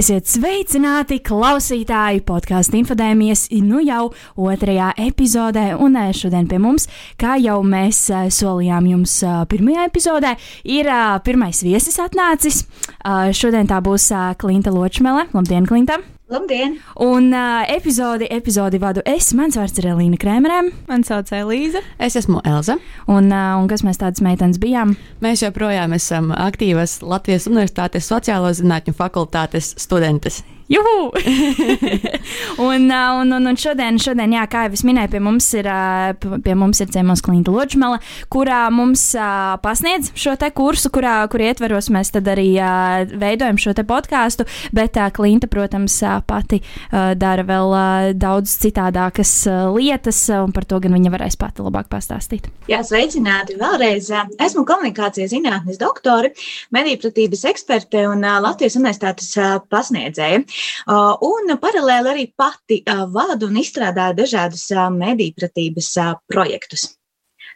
Esiet sveicināti, klausītāji, podkāstu infodēmijas, nu jau otrajā epizodē, un eh, šodien pie mums, kā jau mēs eh, solījām jums eh, pirmajā epizodē, ir pirmais viesis atnācis. Šodien tā būs Klinta Ločmele. Labdien, Klinta! Labdien! Un uh, epizodi, epizodi vadu es. Mans vārds ir Elīna Krēmerē. Mani sauc Elīza. Es esmu Elza. Un, uh, un kas mēs tādas meitenes bijām? Mēs joprojām esam aktīvas Latvijas Universitātes sociālo zinātņu fakultātes studentes. Juhu! un, un, un, un šodien, šodien, jā, kā jau es minēju, pie mums ir, pie mums ir ciemos Klinta Ločmela, kurā mums pasniedz šo te kursu, kurā, kur ietveros mēs tad arī veidojam šo te podkāstu, bet Klinta, protams, pati dara vēl daudz citādākas lietas, un par to gan viņa varēs pati labāk pastāstīt. Jā, sveicināti vēlreiz. Esmu komunikācijas zinātnes doktore, mediju eksperte un Latvijas universitātes pasniedzēja. Uh, un paralēli arī pati uh, vadu un izstrādāju dažādus uh, mediju pratības projektus.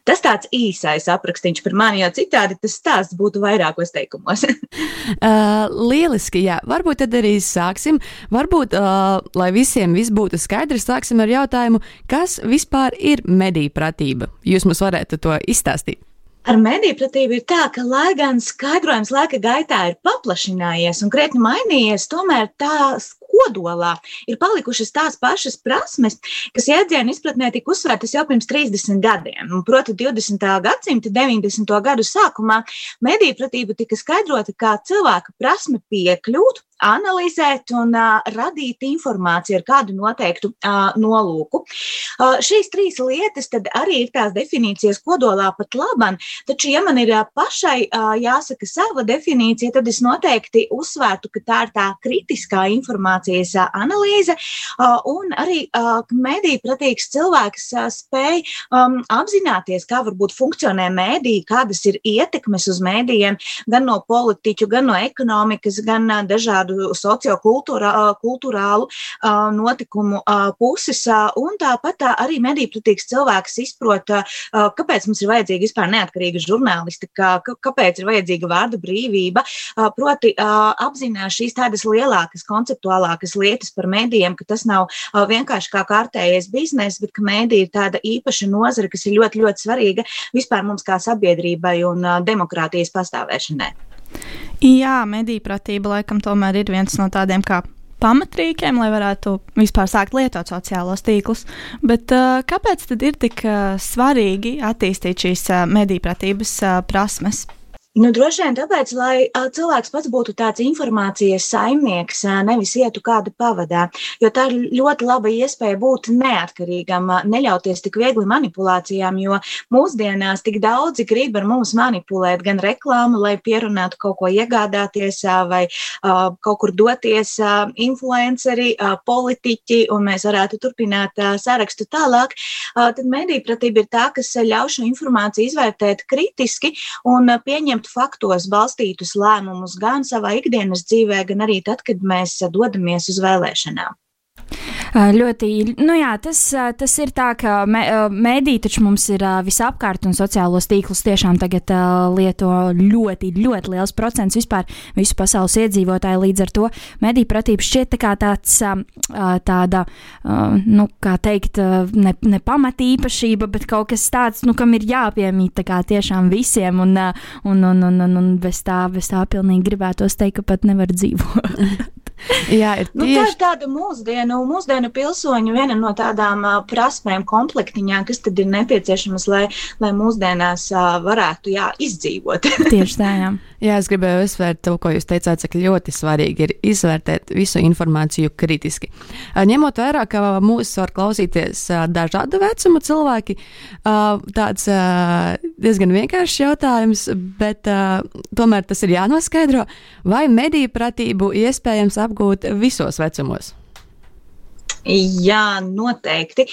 Tas tāds īsais aprakstīns par mani, jo citādi tas stāsts būtu vairākos teikumos. uh, lieliski, jā. Varbūt tad arī sāksim. Varbūt, uh, lai visiem viss būtu skaidrs, sāksim ar jautājumu, kas vispār ir mediju pratība? Jūs mums varētu to izstāstīt. Ar mediju pratību ir tā, ka, lai gan skaidrojums laika gaitā ir paplašinājies un krietni mainījies, tomēr tās kodolā ir palikušas tās pašas prasmes, kas jēdzienu izpratnē tika uzsvērtas jau pirms 30 gadiem. Proti, 20. gadsimta 90. gadu sākumā mediju pratība tika skaidrota kā cilvēka prasme piekļūt analizēt un uh, radīt informāciju ar kādu noteiktu uh, nolūku. Uh, šīs trīs lietas arī ir tās definīcijas kodolā pat labam, taču, ja man ir uh, pašai uh, jāsaka sava definīcija, tad es noteikti uzsvērtu, ka tā ir tā kritiskā informācijas uh, analīze uh, un arī uh, mediju pratīgs cilvēks uh, spēj um, apzināties, kā varbūt funkcionē mēdī, kādas ir ietekmes uz mēdījiem gan no politiķu, gan no ekonomikas, gan uh, dažādu tādu sociokulturālu notikumu puses. Un tāpat arī medīpratīgs cilvēks izprot, kāpēc mums ir vajadzīga vispār neatkarīga žurnālistika, kāpēc ir vajadzīga vārda brīvība. Proti, apzinās šīs tādas lielākas, konceptuālākas lietas par mēdījiem, ka tas nav vienkārši kā kārtējais bizness, bet ka mēdī ir tāda īpaša nozara, kas ir ļoti, ļoti svarīga vispār mums kā sabiedrībai un demokrātijas pastāvēšanai. Jā, mediju pratība laikam tomēr ir viens no tādiem kā pamatrīkiem, lai varētu vispār sākt lietot sociālos tīklus. Bet uh, kāpēc tad ir tik uh, svarīgi attīstīt šīs uh, mediju pratības uh, prasmes? Nu, droši vien tāpēc, lai cilvēks pats būtu tāds informācijas saimnieks, nevis ietu kāda pavadā. Jo tā ir ļoti laba iespēja būt neatkarīgam, neļauties tik viegli manipulācijām, jo mūsdienās tik daudzi grib ar mums manipulēt, gan reklāmu, lai pierunātu kaut ko iegādāties vai kaut kur doties influenceri, politiķi, un mēs varētu turpināt sarakstu tālāk. Tad medīpratība ir tā, kas ļauj šo informāciju izvērtēt kritiski un pieņemt pieņemt faktos balstītus lēmumus gan savā ikdienas dzīvē, gan arī tad, kad mēs dodamies uz vēlēšanām. Ļoti, nu jā, tas, tas ir tā, ka mēdī taču mums ir visapkārt, un sociālos tīklus tiešām tagad lieto ļoti, ļoti liels procents vispār visu pasaules iedzīvotāju. Līdz ar to mediju pratība šķiet tā kā tāds, tāda, nu, kā teikt, ne, ne pamatīpašība, bet kaut kas tāds, nu, kam ir jāpiemīt tā kā tiešām visiem, un, un, un, un, un, un bez tā, bez tā pilnīgi gribētos teikt, ka pat nevar dzīvot. Jā, ir tieši nu, tā ir tāda mūsdienu, mūsdienu pilsoņu viena no tādām uh, prasmēm, komplektiņām, kas tad ir nepieciešamas, lai, lai mūsdienās uh, varētu jā, izdzīvot. tieši tā, jā. Jā, es gribēju uzsvērt to, ko jūs teicāt, cik ļoti svarīgi ir izvērtēt visu informāciju kritiski. Ņemot vērā, ka mūsu var klausīties dažādu vecumu cilvēki, tāds diezgan vienkāršs jautājums, bet tomēr tas ir jānoskaidro, vai mediju pratību iespējams apgūt visos vecumos. Jā, noteikti.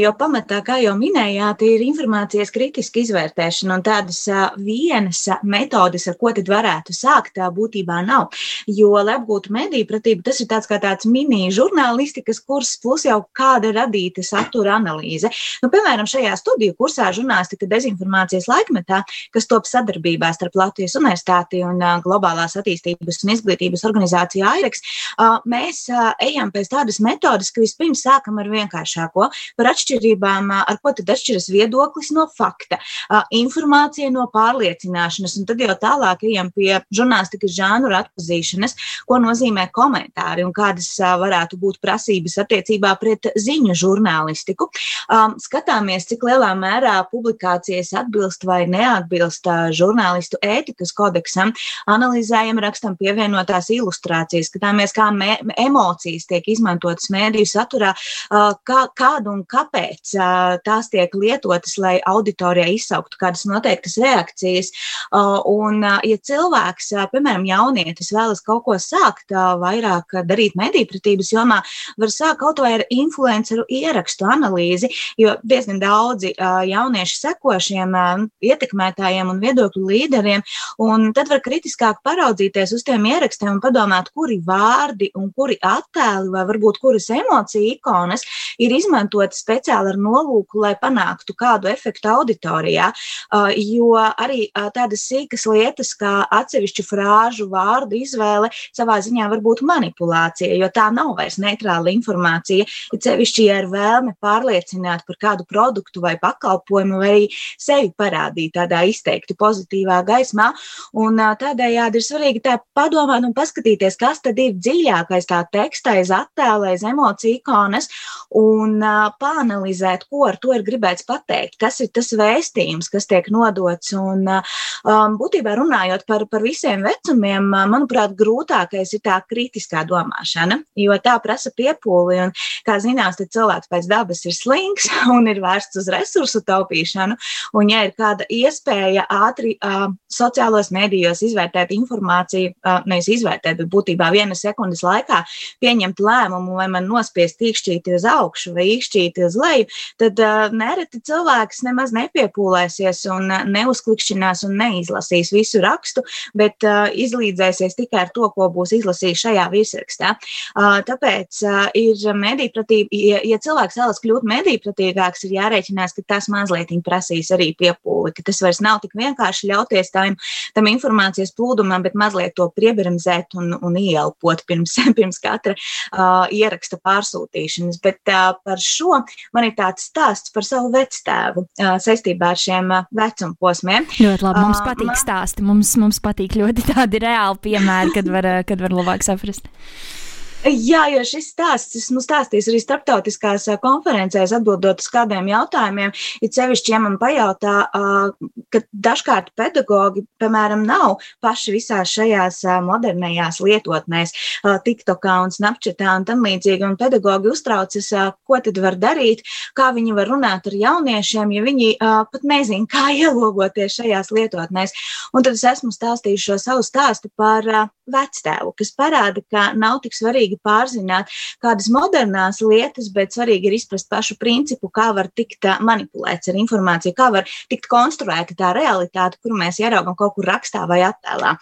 Jo pamatā, kā jau minējāt, ir informācijas kritiska izvērtēšana, un tādas vienas metodes, ar ko tad varētu sākt, būtībā nav. Jo, lai apgūtu mediju pratību, tas ir tāds kā tāds mini žurnālistikas kurs, plus jau kāda radīta satura analīze. Nu, piemēram, šajā studiju kursā žurnālistika dezinformācijas laikmetā, kas top sadarbībā starp Latvijas universitāti un Globālās attīstības un izglītības organizāciju AIREX, mēs ejam pēc tādas metodas, liekas, ka vispirms sākam ar vienkāršāko, par atšķirībām, ar ko tad atšķiras viedoklis no fakta, informācija no pārliecināšanas, un tad jau tālāk ejam pie žurnālistikas žānura atpazīšanas, ko nozīmē komentāri un kādas varētu būt prasības attiecībā pret ziņu žurnālistiku. Skatāmies, cik lielā mērā publikācijas atbilst vai neatbilst žurnālistu ētikas kodeksam, analizējam, rakstam pievienotās ilustrācijas, skatāmies, kā emocijas tiek izmantotas mēdī mediju saturā, kā, kādu un kāpēc tās tiek lietotas, lai auditorijai izsauktu kādas noteiktas reakcijas. Un, ja cilvēks, piemēram, jaunietis vēlas kaut ko sākt, vairāk darīt mediju pratības jomā, var sākt kaut vai ar influenceru ierakstu analīzi, jo diezgan daudzi jaunieši seko šiem ietekmētājiem un viedokļu līderiem, un tad var kritiskāk paraudzīties uz tiem ierakstiem un padomāt, kuri vārdi un kuri attēli vai varbūt kuras emocijas emociju ikonas ir izmantotas speciāli ar nolūku, lai panāktu kādu efektu auditorijā. Uh, jo arī uh, tādas sīkas lietas, kā atsevišķu frāžu vārdu izvēle, savā ziņā var būt manipulācija, jo tā nav vairs neitrāla informācija. Ir sevišķi, ja ir vēlme pārliecināt par kādu produktu vai pakalpojumu, vai sevi parādīt tādā izteikti pozitīvā gaismā. Un uh, tādējādi ir svarīgi tā padomāt un paskatīties, kas tad ir dziļākais tā teksta, aiz attēla, aiz emociju emociju ikonas un pāanalizēt, ko ar to ir gribēts pateikt, kas ir tas vēstījums, kas tiek nodots. Un, būtībā runājot par, par visiem vecumiem, manuprāt, grūtākais ir tā kritiskā domāšana, jo tā prasa piepūli. Un, kā zināms, cilvēks pēc dabas ir slings un ir vērsts uz resursu taupīšanu. Un, ja ir kāda iespēja ātri uh, sociālos medijos izvērtēt informāciju, uh, nevis izvērtēt, bet būtībā vienas sekundes laikā pieņemt lēmumu, vai man nospēlēt nospiest īkšķīti uz augšu vai īkšķīti uz leju, tad uh, nereti cilvēks nemaz nepiepūlēsies un neuzklikšķinās un neizlasīs visu rakstu, bet uh, izlīdzēsies tikai ar to, ko būs izlasījis šajā virsrakstā. Uh, tāpēc uh, ir medīpratība, ja, ja cilvēks vēlas kļūt medīpratīgāks, ir jārēķinās, ka tas mazliet prasīs arī piepūli, ka tas vairs nav tik vienkārši ļauties tam, tam informācijas plūdumam, bet mazliet to priebremzēt un, un ieelpot pirms, pirms katra uh, ieraksta pārsūtīšanas, bet par šo man ir tāds stāsts par savu vectēvu saistībā ar šiem vecuma posmiem. Ļoti labi, mums patīk stāsti, mums, mums patīk ļoti tādi reāli piemēri, kad var, kad var labāk saprast. Jā, jo šis stāsts esmu stāstījis arī starptautiskās konferencēs, atbildot uz kādiem jautājumiem. Ir sevišķi, ja man pajautā, ka dažkārt pedagogi, piemēram, nav paši visās šajās modernajās lietotnēs, TikTokā un Snapchatā un tam līdzīgi, un pedagogi uztraucas, ko tad var darīt, kā viņi var runāt ar jauniešiem, ja viņi pat nezin, kā ielogoties šajās lietotnēs. Un tad es esmu stāstījis šo savu stāstu par vectēvu, kas parāda, ka nav tik svarīgi svarīgi pārzināt kādas modernās lietas, bet svarīgi ir izprast pašu principu, kā var tikt manipulēts ar informāciju, kā var tikt konstruēta tā realitāte, kuru mēs ieraugam kaut kur rakstā vai attēlā.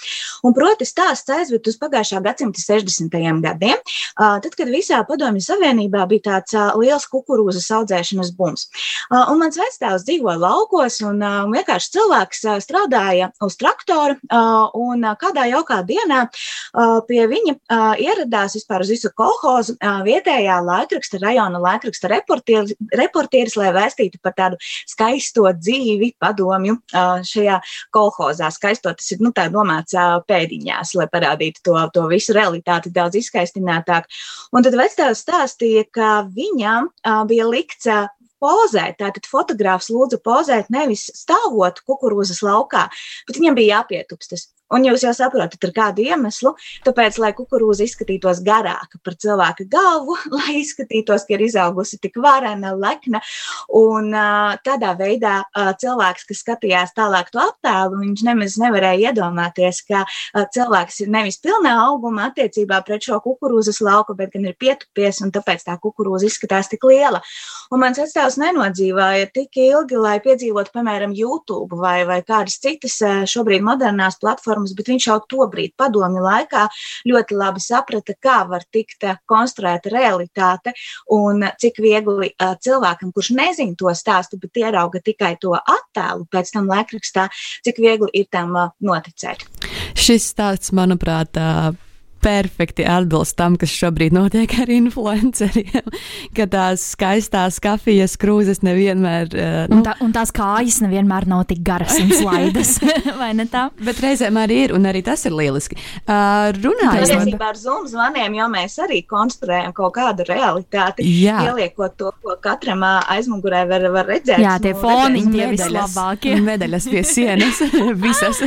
Un, proti, stāsts aizved uz pagājušā gadsimta 60. gadiem, tad, kad visā Padomju Savienībā bija tāds liels kukurūzas audzēšanas bums. Un mans vectēvs dzīvoja laukos, un vienkārši cilvēks strādāja uz traktora, un kādā jaukā dienā pie viņa ieradās vispār vispār uz visu kolhozu vietējā laikraksta, rajona laikraksta reportieris, reportieris, lai vēstītu par tādu skaisto dzīvi padomju šajā kolhozā. Skaisto tas ir, nu, tā domāts pēdiņās, lai parādītu to, to visu realitāti daudz izskaistinātāk. Un tad vectēvs stāstīja, ka viņam bija likts pozēt. Tātad fotogrāfs lūdza pozēt nevis stāvot kukurūzas laukā, bet viņam bija jāpietupstas. Un jūs jau saprotat, ar kādu iemeslu. Tāpēc, lai kukurūza izskatītos garāka par cilvēka galvu, lai izskatītos, ka ir izaugusi tik varena, lekna. Un uh, tādā veidā uh, cilvēks, kas skatījās tālāk to attēlu, viņš nemaz nevarēja iedomāties, ka uh, cilvēks ir nevis pilnā auguma attiecībā pret šo kukurūzas lauku, bet gan ir pietupies, un tāpēc tā kukurūza izskatās tik liela. Un mans atstāvs nenodzīvoja tik ilgi, lai piedzīvotu, piemēram, YouTube vai, vai kādas citas šobrīd modernās platformas reformas, bet viņš jau tobrīd, padomju laikā, ļoti labi saprata, kā var tikt eh, konstruēta realitāte un cik viegli uh, cilvēkam, kurš nezina to stāstu, bet ierauga tikai to attēlu pēc tam laikrakstā, cik viegli ir tam uh, noticēt. Šis stāsts, manuprāt, perfekti atbilst tam, kas šobrīd notiek ar influenceriem. Ka tās skaistās kafijas krūzes nevienmēr. Uh, nu, un, tā, un tās kājas nevienmēr nav tik garas un slaidas. vai ne tā? Bet reizēm arī ir, un arī tas ir lieliski. Uh, Runājot par, par Zoom zvaniem, jo mēs arī konstruējam kaut kādu realitāti, Jā. ieliekot to, ko katram aizmugurē var, var redzēt. Jā, tie foniņi tie vislabākie. Medaļas pie sienas, visas.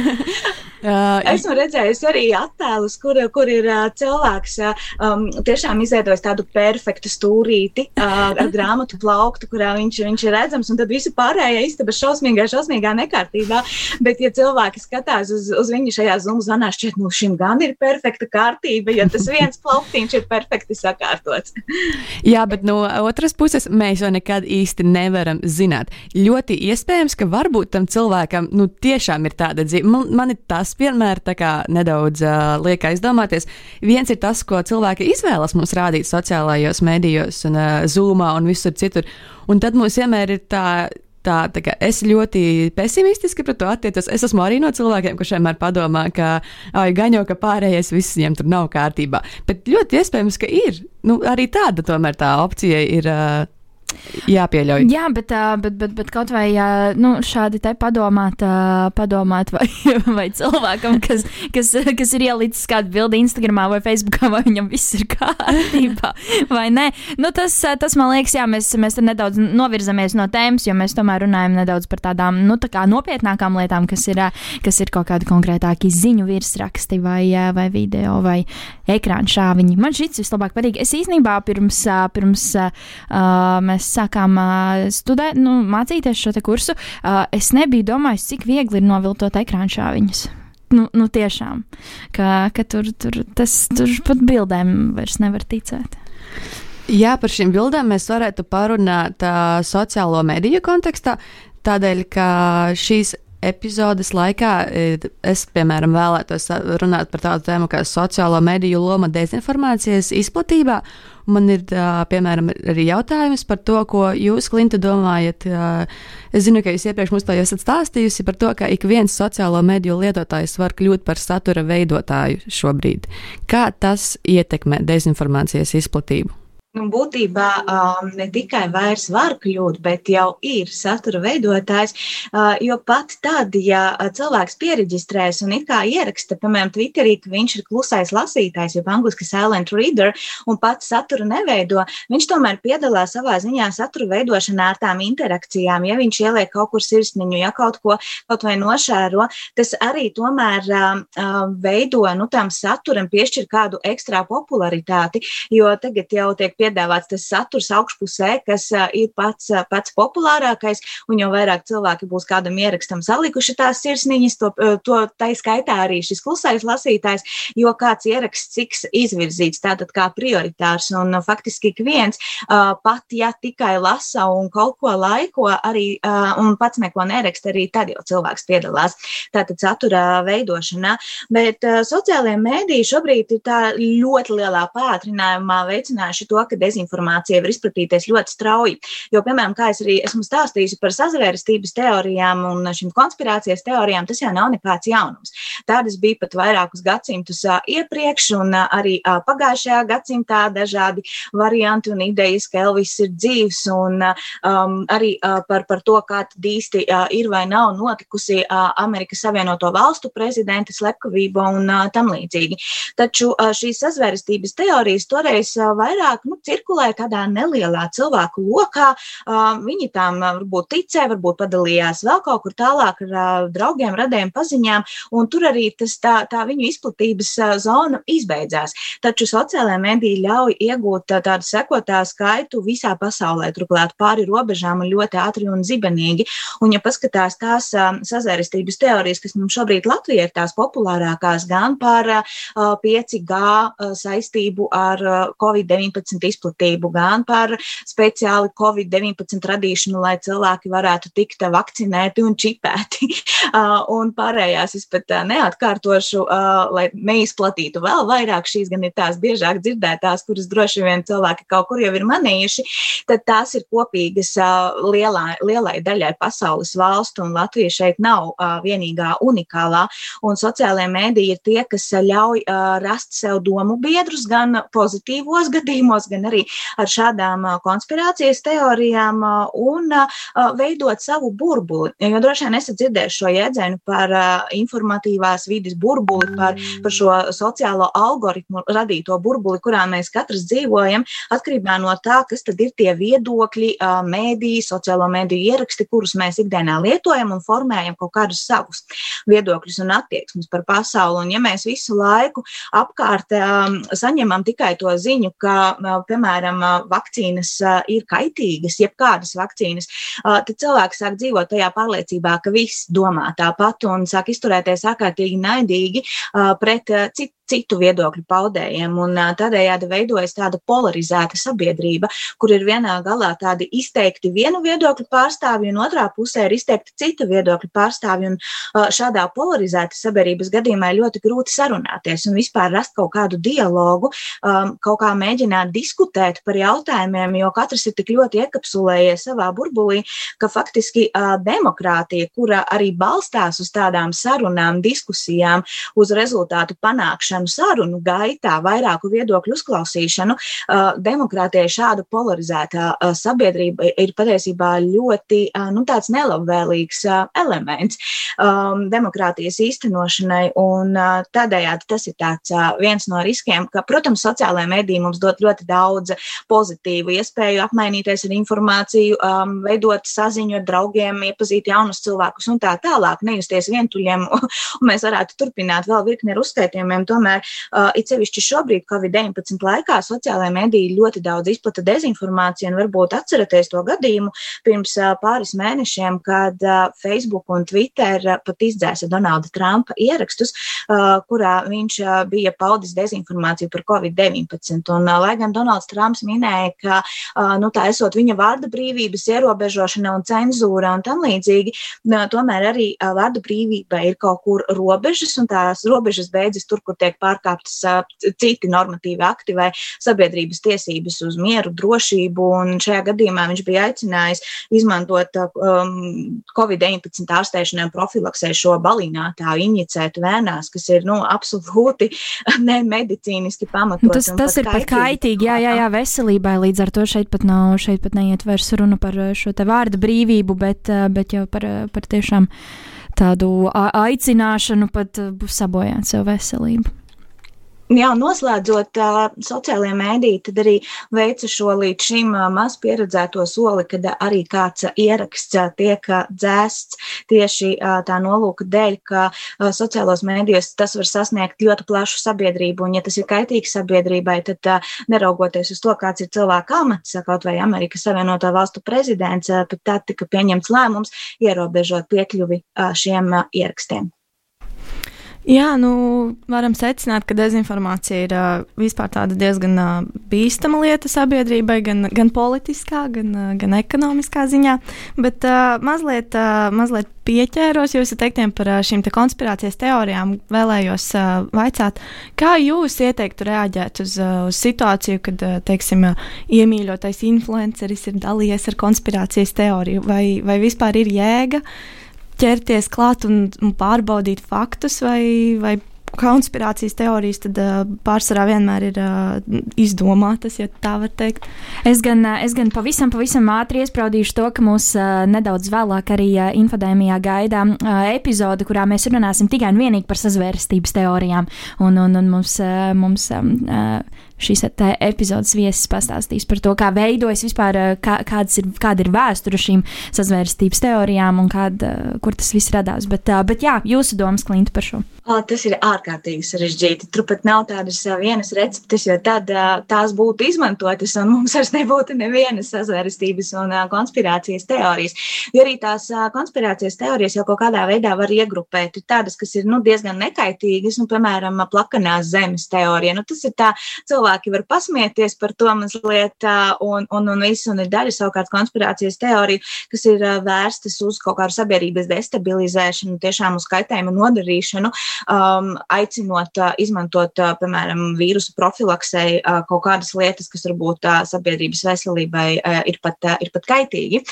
Uh, Esmu redzējusi arī attēlus, kur, kur ir uh, cilvēks um, tiešām izveidojis tādu perfektu stūrīti uh, ar grāmatu plauktu, kurā viņš, viņš ir redzams, un tad visi pārējie istaba šausmīgā, šausmīgā nekārtībā. Bet, ja cilvēki skatās uz, uz viņu šajā zumā zvanā, šķiet, nu šim gan ir perfekta kārtība, jo tas viens plauktiņš ir perfekti sakārtots. Jā, bet no otras puses mēs jau nekad īsti nevaram zināt. Ļoti iespējams, ka varbūt tam cilvēkam nu, tiešām ir tāda dzīve. Man, man ir tas tas vienmēr nedaudz uh, liek aizdomāties. Viens ir tas, ko cilvēki izvēlas mums rādīt sociālajos medijos, un uh, zūmā un visur citur. Un tad mums vienmēr ir tā. Tā, tā kā es ļoti pesimistiski pret to attiecos. Es esmu arī no cilvēkiem, kurš vienmēr padomā, ka gan jau ka pārējais viss viņiem tur nav kārtībā. Bet ļoti iespējams, ka ir. Nu, arī tāda tomēr tā opcija ir. Uh, Jāpieļauj. Jā, bet, bet, bet, bet kaut vai nu, šādi te padomāt, padomāt vai, vai cilvēkam, kas, kas, kas ir ielicis kādu bildi Instagram vai Facebook, vai viņam viss ir kārtībā, vai nē. Nu, tas, tas man liekas, jā, mēs, mēs nedaudz novirzamies no tēmas, jo mēs tomēr runājam nedaudz par tādām nu, tā nopietnākām lietām, kas ir, kas ir kaut kādi konkrētāki ziņu virsraksti vai, vai video vai ekrāna šāviņi. Man šis vislabāk patīk. Es īstenībā pirms, pirms uh, mēs sākām uh, studēt, nu, mācīties šo kursu, es nebiju domājis, cik viegli ir noviltot ekrāna šāviņus. Nu, nu tiešām, ka, ka tur, tur, tas, tur pat bildēm vairs nevar ticēt. Jā, par šīm bildēm mēs varētu parunāt uh, sociālo mediju kontekstā, tādēļ, ka šīs epizodes laikā es, piemēram, vēlētos runāt par tādu tēmu kā sociālo mediju loma dezinformācijas izplatībā. Man ir, piemēram, arī jautājums par to, ko jūs, Klinta, domājat. Es zinu, ka jūs iepriekš mums to esat stāstījusi par to, ka ik viens sociālo mediju lietotājs var kļūt par satura veidotāju šobrīd. Kā tas ietekmē dezinformācijas izplatību? Nu, būtībā um, ne tikai vairs var kļūt, bet jau ir satura veidotājs. Uh, jo pat tad, ja cilvēks pieregistrēs un it kā ieraksta, piemēram, Twitterī, ka viņš ir klusais lasītājs, jeb angliski silent reader, un pats saturu neveido, viņš tomēr piedalās savā ziņā satura veidošanā ar tām interakcijām. Ja viņš ieliek kaut kur sirsniņu, ja kaut ko kaut vai nošēro, tas arī tomēr uh, veido nu, tam saturam, piešķir kādu ekstra popularitāti, jo tagad jau tiek piedāvāts tas saturs augšpusē, kas ir pats, pats populārākais, un jau vairāk cilvēki būs kādam ierakstam salikuši tās sirsniņas, to, to tai skaitā arī šis klusais lasītājs, jo kāds ieraksts tiks izvirzīts tātad kā prioritārs, un faktiski ik viens pat, ja tikai lasa un kaut ko laiko arī, un pats neko neraksta, arī tad jau cilvēks piedalās tātad satura veidošanā, bet sociālajie mēdīji šobrīd ir tā ļoti lielā pātrinājumā veicinājuši to, ka dezinformācija var izplatīties ļoti strauji. Jo, piemēram, kā es arī esmu stāstījusi par sazvērstības teorijām un šīm konspirācijas teorijām, tas jau nav nekāds jaunums. Tādas bija pat vairākus gadsimtus iepriekš, un arī pagājušajā gadsimtā dažādi varianti un idejas, ka Elvis ir dzīvs, un um, arī par, par to, kā īsti ir vai nav notikusi Amerikas Savienoto Valstu prezidenta slepkavība un tam līdzīgi. Taču šīs sazvērstības teorijas toreiz vairāk nu, cirkulē tādā nelielā cilvēku lokā. Viņi tam varbūt ticē, varbūt padalījās vēl kaut kur tālāk ar draugiem, radiem, paziņām, un tur arī tas, tā, tā viņu izplatības zona izbeidzās. Taču sociālajā mediji ļauj iegūt tādu sekotāju skaitu visā pasaulē, turklāt pāri robežām un ļoti ātri un zibenīgi. Un, ja paskatās tās sazērestības teorijas, kas mums šobrīd Latvijā ir tās populārākās, gan par 5G saistību ar Covid-19 izplatību, gan par speciāli Covid-19 radīšanu, lai cilvēki varētu tikt vakcinēti un čipēti. un pārējās es pat neatkārtošu, lai neizplatītu vēl vairāk. Šīs gan ir tās biežāk dzirdētās, kuras droši vien cilvēki kaut kur jau ir manījuši. Tad tās ir kopīgas lielā, lielai daļai pasaules valstu, un Latvija šeit nav vienīgā unikālā. Un sociālajie mēdīji ir tie, kas ļauj rast sev domu biedrus gan pozitīvos gadījumos, gan arī ar šādām konspirācijas teorijām un veidot savu burbuli. Jo droši vien esat dzirdējuši šo jēdzienu par informatīvās vidas burbuli, par, par šo sociālo algoritmu radīto burbuli, kurā mēs katrs dzīvojam, atkarībā no tā, kas tad ir tie viedokļi, mēdīji, sociālo mēdīju ieraksti, kurus mēs ikdienā lietojam un formējam kaut kādus savus viedokļus un attieksmes par pasauli. Un ja mēs visu laiku apkārt saņemam tikai to ziņu, ka, piemēram, vakcīnas ir kaitīgas, jebkādas vakcīnas, tad cilvēki sāk dzīvot tajā pārliecībā, ka viss domā tāpat un sāk izturēties ārkārtīgi naidīgi pret citu citu viedokļu paudējiem. Un tādējādi veidojas tāda polarizēta sabiedrība, kur ir vienā galā tādi izteikti vienu viedokļu pārstāvji, un otrā pusē ir izteikti citu viedokļu pārstāvji. Un šādā polarizēta sabiedrības gadījumā ir ļoti grūti sarunāties un vispār rast kaut kādu dialogu, kaut kā mēģināt diskutēt par jautājumiem, jo katrs ir tik ļoti iekapsulējies savā burbulī, ka faktiski demokrātija, kura arī balstās uz tādām sarunām, diskusijām, uz rezultātu panākšanu, sarunu, sarunu gaitā, vairāku viedokļu uzklausīšanu, demokrātijai šāda polarizētā sabiedrība ir patiesībā ļoti nu, tāds nelabvēlīgs elements demokrātijas īstenošanai. Un tādējādi tas ir tāds viens no riskiem, ka, protams, sociālajā mediji mums dod ļoti daudz pozitīvu iespēju apmainīties ar informāciju, veidot saziņu ar draugiem, iepazīt jaunus cilvēkus un tā tālāk, nejusties vientuļiem. Un mēs varētu turpināt vēl virkni ar uzskaitījumiem. Tomēr tomēr uh, it sevišķi šobrīd, Covid-19 laikā, sociālajā mediji ļoti daudz izplata dezinformāciju, un varbūt atceraties to gadījumu pirms uh, pāris mēnešiem, kad uh, Facebook un Twitter uh, pat izdzēsa Donalda Trumpa ierakstus, uh, kurā viņš uh, bija paudis dezinformāciju par Covid-19. Un, uh, lai gan Donalds Trumps minēja, ka uh, nu, tā esot viņa vārda brīvības ierobežošana un cenzūra un tam līdzīgi, uh, tomēr arī uh, vārda brīvība ir kaut kur robežas, un tās robežas beidzas tur, kur tiek pārkāptas citi normatīvi akti vai sabiedrības tiesības uz mieru, drošību. Un šajā gadījumā viņš bija aicinājis izmantot um, Covid-19 ārstēšanai un profilaksē šo balinātāju injicētu vēnās, kas ir nu, absolūti nemedicīniski pamatots. Tas, tas ir pat kaitīgi, jā, jā, jā, veselībai. Līdz ar to šeit pat nav, šeit pat neiet vairs runa par šo te vārda brīvību, bet, bet jau par, par tiešām tādu aicināšanu pat sabojāt sev veselību. Jā, noslēdzot sociālajie mēdīji, tad arī veica šo līdz šim maz pieredzēto soli, kad arī kāds ieraksts tiek dzēsts tieši tā nolūka dēļ, ka sociālos mēdījos tas var sasniegt ļoti plašu sabiedrību, un ja tas ir kaitīgs sabiedrībai, tad neraugoties uz to, kāds ir cilvēka amats, kaut vai Amerikas Savienoto Valstu prezidents, pat tā tika pieņemts lēmums ierobežot piekļuvi šiem ierakstiem. Jā, nu, varam secināt, ka dezinformācija ir uh, vispār tāda diezgan uh, bīstama lieta sabiedrībai, gan, gan politiskā, gan, uh, gan ekonomiskā ziņā. Bet uh, mazliet, uh, mazliet pieķēros jūsu teiktiem par uh, šīm te konspirācijas teorijām. Vēlējos uh, vaicāt, kā jūs ieteiktu reaģēt uz, uh, uz situāciju, kad, uh, teiksim, uh, iemīļotais influenceris ir dalījies ar konspirācijas teoriju, vai, vai vispār ir jēga? Uh, ķerties klāt un, un pārbaudīt faktus, vai, vai konspirācijas teorijas tad, uh, pārsvarā vienmēr ir uh, izdomātas, ja tā var teikt. Es gan, es gan pavisam, pavisam ātri iespraudīšu to, ka mūs uh, nedaudz vēlāk arī uh, infodēmijā gaida uh, epizode, kurā mēs runāsim tikai un vienīgi par sazvērstības teorijām. Un, un, un mums, uh, mums um, uh, šīs epizodes viesis pastāstīs par to, kā veidojas vispār, kā, ir, kāda ir vēsture šīm sazvērstības teorijām un kāda, kur tas viss radās. Bet, bet jā, jūsu domas, Klinta, par šo. Tas ir ārkārtīgi sarežģīti. Tur pat nav tādas vienas receptes, jo tad tās būtu izmantotas un mums vairs nebūtu nevienas sazvērstības un konspirācijas teorijas. Jo arī tās konspirācijas teorijas jau kaut kādā veidā var iegrupēt. Ir tādas, kas ir nu, diezgan nekaitīgas, nu, piemēram, plakanās zemes teorija. Nu, tas ir tā cilvēki var pasmieties par to mazliet, un, un, un viss, un ir daļa savukārt konspirācijas teorija, kas ir vērstas uz kaut kādu sabiedrības destabilizēšanu, tiešām uz kaitējumu nodarīšanu, um, aicinot izmantot, piemēram, vīrusu profilaksei kaut kādas lietas, kas varbūt sabiedrības veselībai ir, pat, ir pat kaitīgi.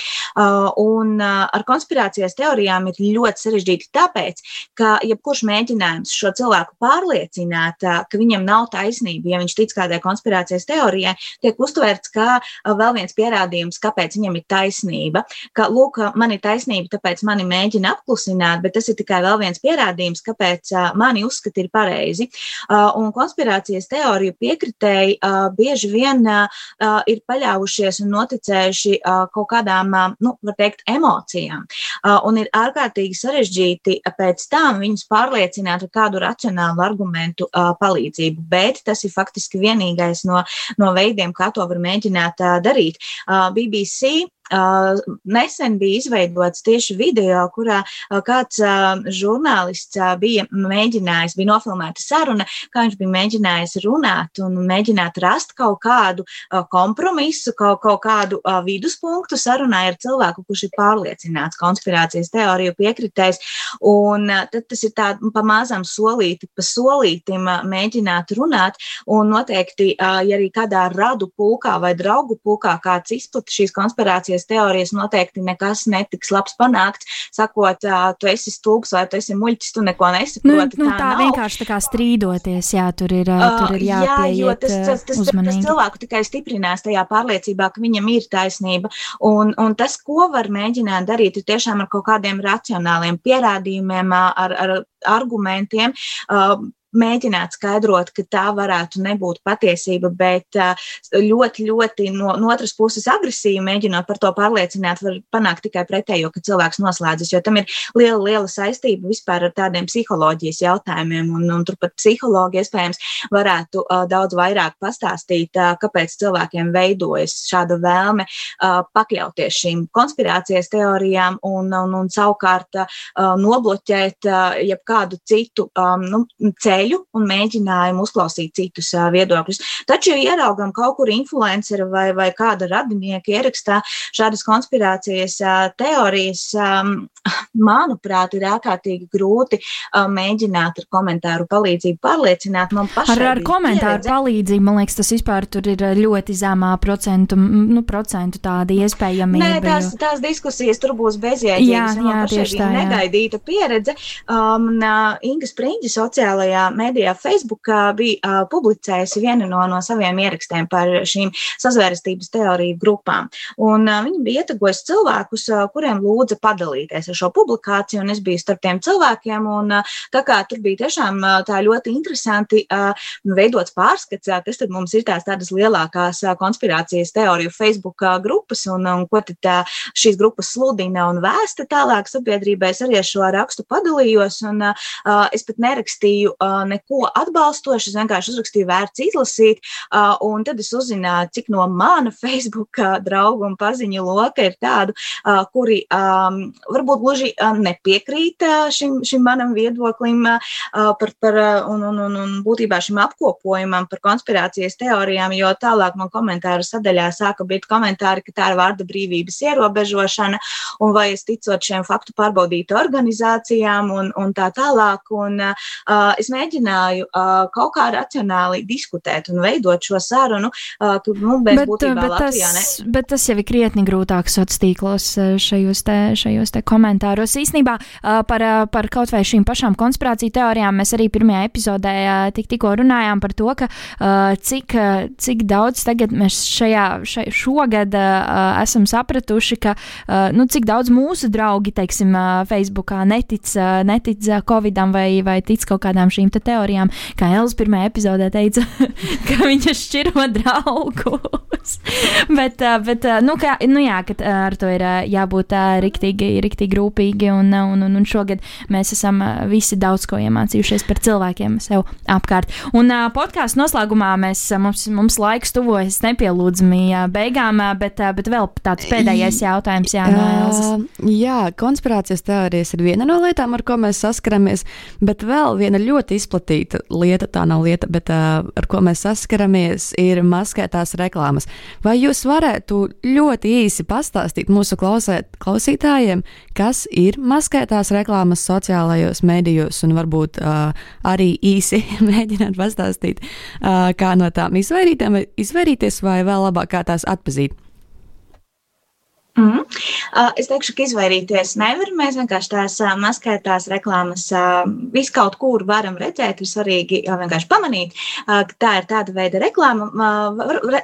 Un ar konspirācijas teorijām ir ļoti sarežģīti tāpēc, ka jebkurš mēģinājums šo cilvēku pārliecināt, ka viņam nav taisnība, ja viņš tic kā kādai konspirācijas teorijai, tiek uztverts kā vēl viens pierādījums, kāpēc viņam ir taisnība. Ka, lūk, man ir taisnība, tāpēc mani mēģina apklusināt, bet tas ir tikai vēl viens pierādījums, kāpēc mani uzskati ir pareizi. Un konspirācijas teoriju piekritēji bieži vien ir paļāvušies un noticējuši kaut kādām, nu, var teikt, emocijām. Un ir ārkārtīgi sarežģīti pēc tam viņus pārliecināt ar kādu racionālu argumentu palīdzību, bet tas ir faktiski vienīgais no, no veidiem, kā to var mēģināt darīt. BBC Uh, nesen bija izveidots tieši video, kurā kāds žurnālists bija mēģinājis, bija nofilmēta saruna, kā viņš bija mēģinājis runāt un mēģināt rast kaut kādu kompromisu, kaut, kaut kādu viduspunktu sarunai ar cilvēku, kurš ir pārliecināts konspirācijas teoriju piekritējis. Un tad tas ir tā pamazām solīti pa solītim mēģināt runāt, un noteikti, ja arī kādā radu pulkā vai draugu pulkā kāds izplata šīs konspirācijas konspirācijas teorijas noteikti nekas netiks labs panākts, sakot, tu esi stulbs vai tu esi muļķis, tu neko nesaproti. Nu, nu, tā tā nav. vienkārši tā kā strīdoties, jā, tur ir, tur ir jāpieiet jā, jo tas, tas, tas, uzmanīgi. tas cilvēku tikai stiprinās tajā pārliecībā, ka viņam ir taisnība. Un, un tas, ko var mēģināt darīt, ir tiešām ar kaut kādiem racionāliem pierādījumiem, ar, ar argumentiem, mēģināt skaidrot, ka tā varētu nebūt patiesība, bet ļoti, ļoti no, no otras puses agresīvi mēģinot par to pārliecināt, var panākt tikai pretējo, ka cilvēks noslēdzas, jo tam ir liela, liela saistība vispār ar tādiem psiholoģijas jautājumiem, un, un turpat psihologi iespējams varētu uh, daudz vairāk pastāstīt, uh, kāpēc cilvēkiem veidojas šāda vēlme uh, pakļauties šīm konspirācijas teorijām un, un, un savukārt uh, nobloķēt uh, jebkādu citu um, nu, ceļu ceļu un mēģinājumu uzklausīt citus viedokļus. Taču, ja ieraugam kaut kur influenceri vai, vai kāda radinieka ierakstā šādas konspirācijas teorijas, manuprāt, ir ārkārtīgi grūti mēģināt ar komentāru palīdzību pārliecināt. Ar, ar komentāru pieredze. palīdzību, man liekas, tas vispār tur ir ļoti zemā procentu, nu, procentu tāda iespējamība. Nē, tās, tās diskusijas tur būs bezjēdzīgas. Jā, jā, tieši tā. Negaidīta pieredze. Um, Inga Spriņģi sociālajā mēdījā Facebook bija publicējusi vienu no, no saviem ierakstiem par šīm sazvērestības teoriju grupām. Un, viņi bija ietegojusi cilvēkus, kuriem lūdza padalīties ar šo publikāciju, un es biju starp tiem cilvēkiem. Un, tā kā tur bija tiešām tā ļoti interesanti veidots pārskats, kas tad mums ir tās tādas lielākās konspirācijas teoriju Facebook grupas un, un ko tad šīs grupas sludina un vēsta tālāk sabiedrībai. Es arī ar šo rakstu padalījos, un uh, es pat nerakstīju uh, neko atbalstošu. Es vienkārši uzrakstīju, vērts izlasīt, un tad es uzzināju, cik no mana Facebook draugu un paziņu loka ir tādu, kuri varbūt gluži nepiekrīt šim, šim manam viedoklim par, par un, un, un, un būtībā šim apkopojumam par konspirācijas teorijām, jo tālāk man komentāru sadaļā sāka būt komentāri, ka tā ir vārda brīvības ierobežošana, un vai es ticot šiem faktu pārbaudītu organizācijām un, un tā tālāk. Un, uh, es mēģināju mēģināju uh, kaut kā racionāli diskutēt un veidot šo sarunu, uh, ka nu, Bet, būtībā bet, Latvijā tas, bet tas jau ir krietni grūtāk sociālos tīklos šajos, te, šajos te komentāros. Īsnībā uh, par, uh, par kaut vai šīm pašām konspirāciju teorijām mēs arī pirmajā epizodē uh, tik, tikko runājām par to, ka uh, cik, uh, cik daudz tagad mēs šajā, šai, šogad uh, esam sapratuši, ka uh, nu, cik daudz mūsu draugi, teiksim, uh, Facebookā netic, uh, netic Covidam vai, vai tic kaut kādām šīm te teorijām, kā Elza pirmajā epizodē teica, ka viņa šķiro draugus. bet, bet nu, kā, nu jā, ka ar to ir jābūt riktīgi, riktīgi rūpīgi, un, un, un, un šogad mēs esam visi daudz ko iemācījušies par cilvēkiem sev apkārt. Un podkāstu noslēgumā mēs, mums, mums laiks tuvojas nepielūdzami beigām, bet, bet vēl tāds pēdējais jautājums, jā, no Elzas. Uh, jā, konspirācijas teorijas ir viena no lietām, ar ko mēs saskaramies, bet vēl viena ļoti izplatīta lieta, tā nav lieta, bet uh, ar ko mēs saskaramies, ir maskētās reklāmas. Vai jūs varētu ļoti īsi pastāstīt mūsu klausēt, klausītājiem, kas ir maskētās reklāmas sociālajos medijos, un varbūt uh, arī īsi mēģināt pastāstīt, uh, kā no tām izvairīties, vai vēl labāk kā tās atpazīt? Mm. Uh, es teikšu, ka izvairīties nevar. Mēs vienkārši tās uh, maskētās reklāmas uh, visu kaut kur varam redzēt. Ir svarīgi vienkārši pamanīt, ka tā ir tāda veida reklāma.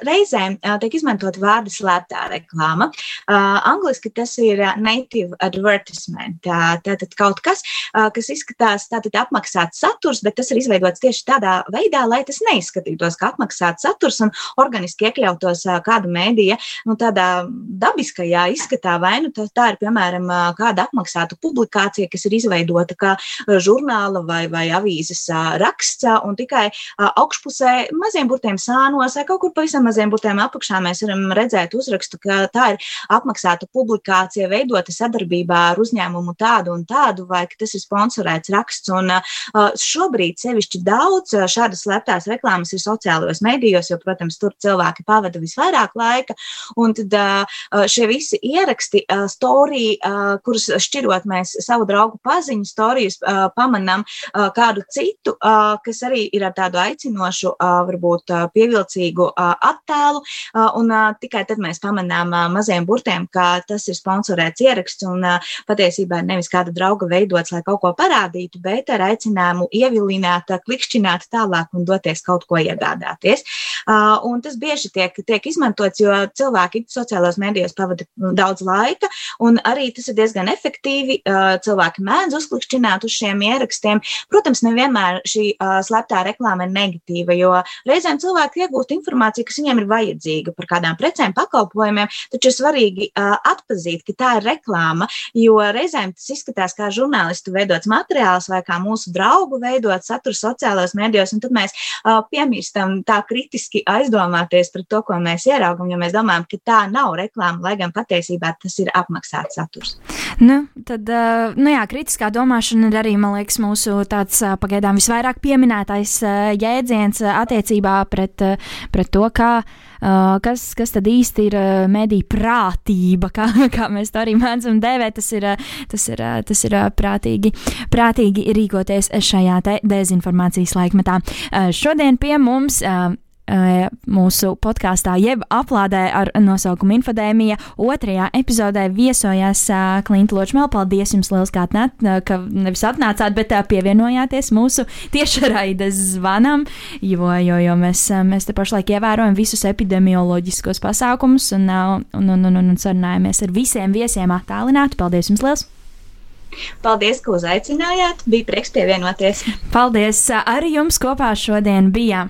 Reizēm tiek izmantot vārdu slēptā reklāma. Angliski tas ir native advertisement. Tātad kaut kas, kas izskatās tātad apmaksāts saturs, bet tas ir izveidots tieši tādā veidā, lai tas neizskatītos kā apmaksāts saturs un organiski iekļautos kāda mēdīja, nu, tādā dabiskajā izskatā, vai nu tā, tā ir, piemēram, kāda apmaksāta publikācija, kas ir izveidota kā žurnāla vai, vai avīzes raksts, un tikai augšpusē maziem burtiem sānos vai kaut kur pavisam maziem burtiem apakšā mēs varam redzēt uzrakstu, ka tā ir apmaksāta publikācija veidota sadarbībā ar uzņēmumu tādu un tādu, vai ka tas ir sponsorēts raksts. Un šobrīd sevišķi daudz šādas slēptās reklāmas ir sociālajos medijos, jo, protams, tur cilvēki pavada visvairāk laika, un tad šie visi visi ieraksti, uh, storija, uh, kurus šķirot mēs savu draugu paziņu, storijas uh, pamanām uh, kādu citu, uh, kas arī ir ar tādu aicinošu, uh, varbūt uh, pievilcīgu uh, attēlu, uh, un uh, tikai tad mēs pamanām uh, maziem burtiem, ka tas ir sponsorēts ieraksts un uh, patiesībā nevis kāda drauga veidots, lai kaut ko parādītu, bet ar aicinājumu ievilināt, klikšķināt tālāk un doties kaut ko iegādāties. Uh, un tas bieži tiek, tiek izmantots, jo cilvēki sociālajos mēdījos pavada daudz laika, un arī tas ir diezgan efektīvi. Cilvēki mēdz uzklikšķināt uz šiem ierakstiem. Protams, nevienmēr šī slēptā reklāma ir negatīva, jo reizēm cilvēki iegūst informāciju, kas viņiem ir vajadzīga par kādām precēm, pakalpojumiem, taču ir svarīgi atpazīt, ka tā ir reklāma, jo reizēm tas izskatās kā žurnālistu veidots materiāls vai kā mūsu draugu veidot saturu sociālajos medijos, un tad mēs piemirstam tā kritiski aizdomāties par to, ko mēs ieraugam, jo mēs domājam, ka tā nav reklāma, lai gan patiesībā tas ir apmaksāts saturs. Nu, tad, nu jā, kritiskā domāšana ir arī, man liekas, mūsu tāds pagaidām visvairāk pieminētais jēdziens attiecībā pret, pret to, kā, kas, kas tad īsti ir mediju prātība, kā, kā mēs to arī mēdzam dēvēt. Tas ir, tas ir, tas ir prātīgi, prātīgi rīkoties šajā dezinformācijas laikmetā. Šodien pie mums mūsu podkāstā, jeb aplādē ar nosaukumu Infodēmija. Otrajā epizodē viesojās uh, Klimta Ločmēl. Paldies jums liels, kā atnāt, ka nevis atnācāt, bet pievienojāties mūsu tiešraides zvanam, jo, jo, jo mēs, mēs te pašlaik ievērojam visus epidemioloģiskos pasākumus un, un, un, un, un sarunājamies ar visiem viesiem attālināti. Paldies jums liels! Paldies, ka uzaicinājāt. Bija prieks pievienoties. Paldies! Arī jums kopā šodien bija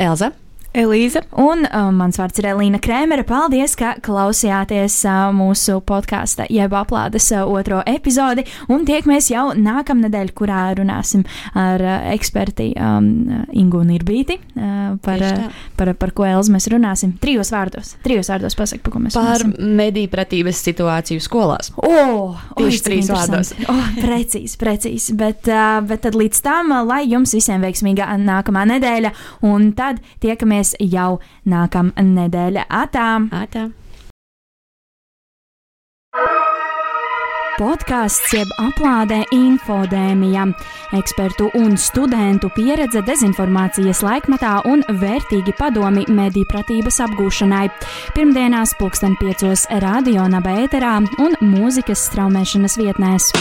Elza. Elīza. Un uh, mans vārds ir Elīna Krēmere. Paldies, ka klausījāties uh, mūsu podkāstu, jeb aplādes uh, otro epizodi. Un tiekamies jau nākamnedēļ, kurā runāsim ar uh, eksperti um, Ingu Nirbīti uh, par, uh, par, par ko Elza mēs runāsim. Trijos vārdos. Trijos vārdos pasaka, par ko mēs par runāsim. Par mediju pratības situāciju skolās. O, Tieši trīs vārdos. Oh, precīzi, precīzi. Bet, uh, bet tad līdz tam, lai jums visiem veiksmīga nākamā nedēļa, un tad tiekamies tiekamies jau nākamā nedēļa. Atā! Atā. podkāsts jeb aplādē infodēmija. Ekspertu un studentu pieredze dezinformācijas laikmetā un vērtīgi padomi mediju pratības apgūšanai. Pirmdienās pulksten piecos radio nabēterā un mūzikas straumēšanas vietnēs.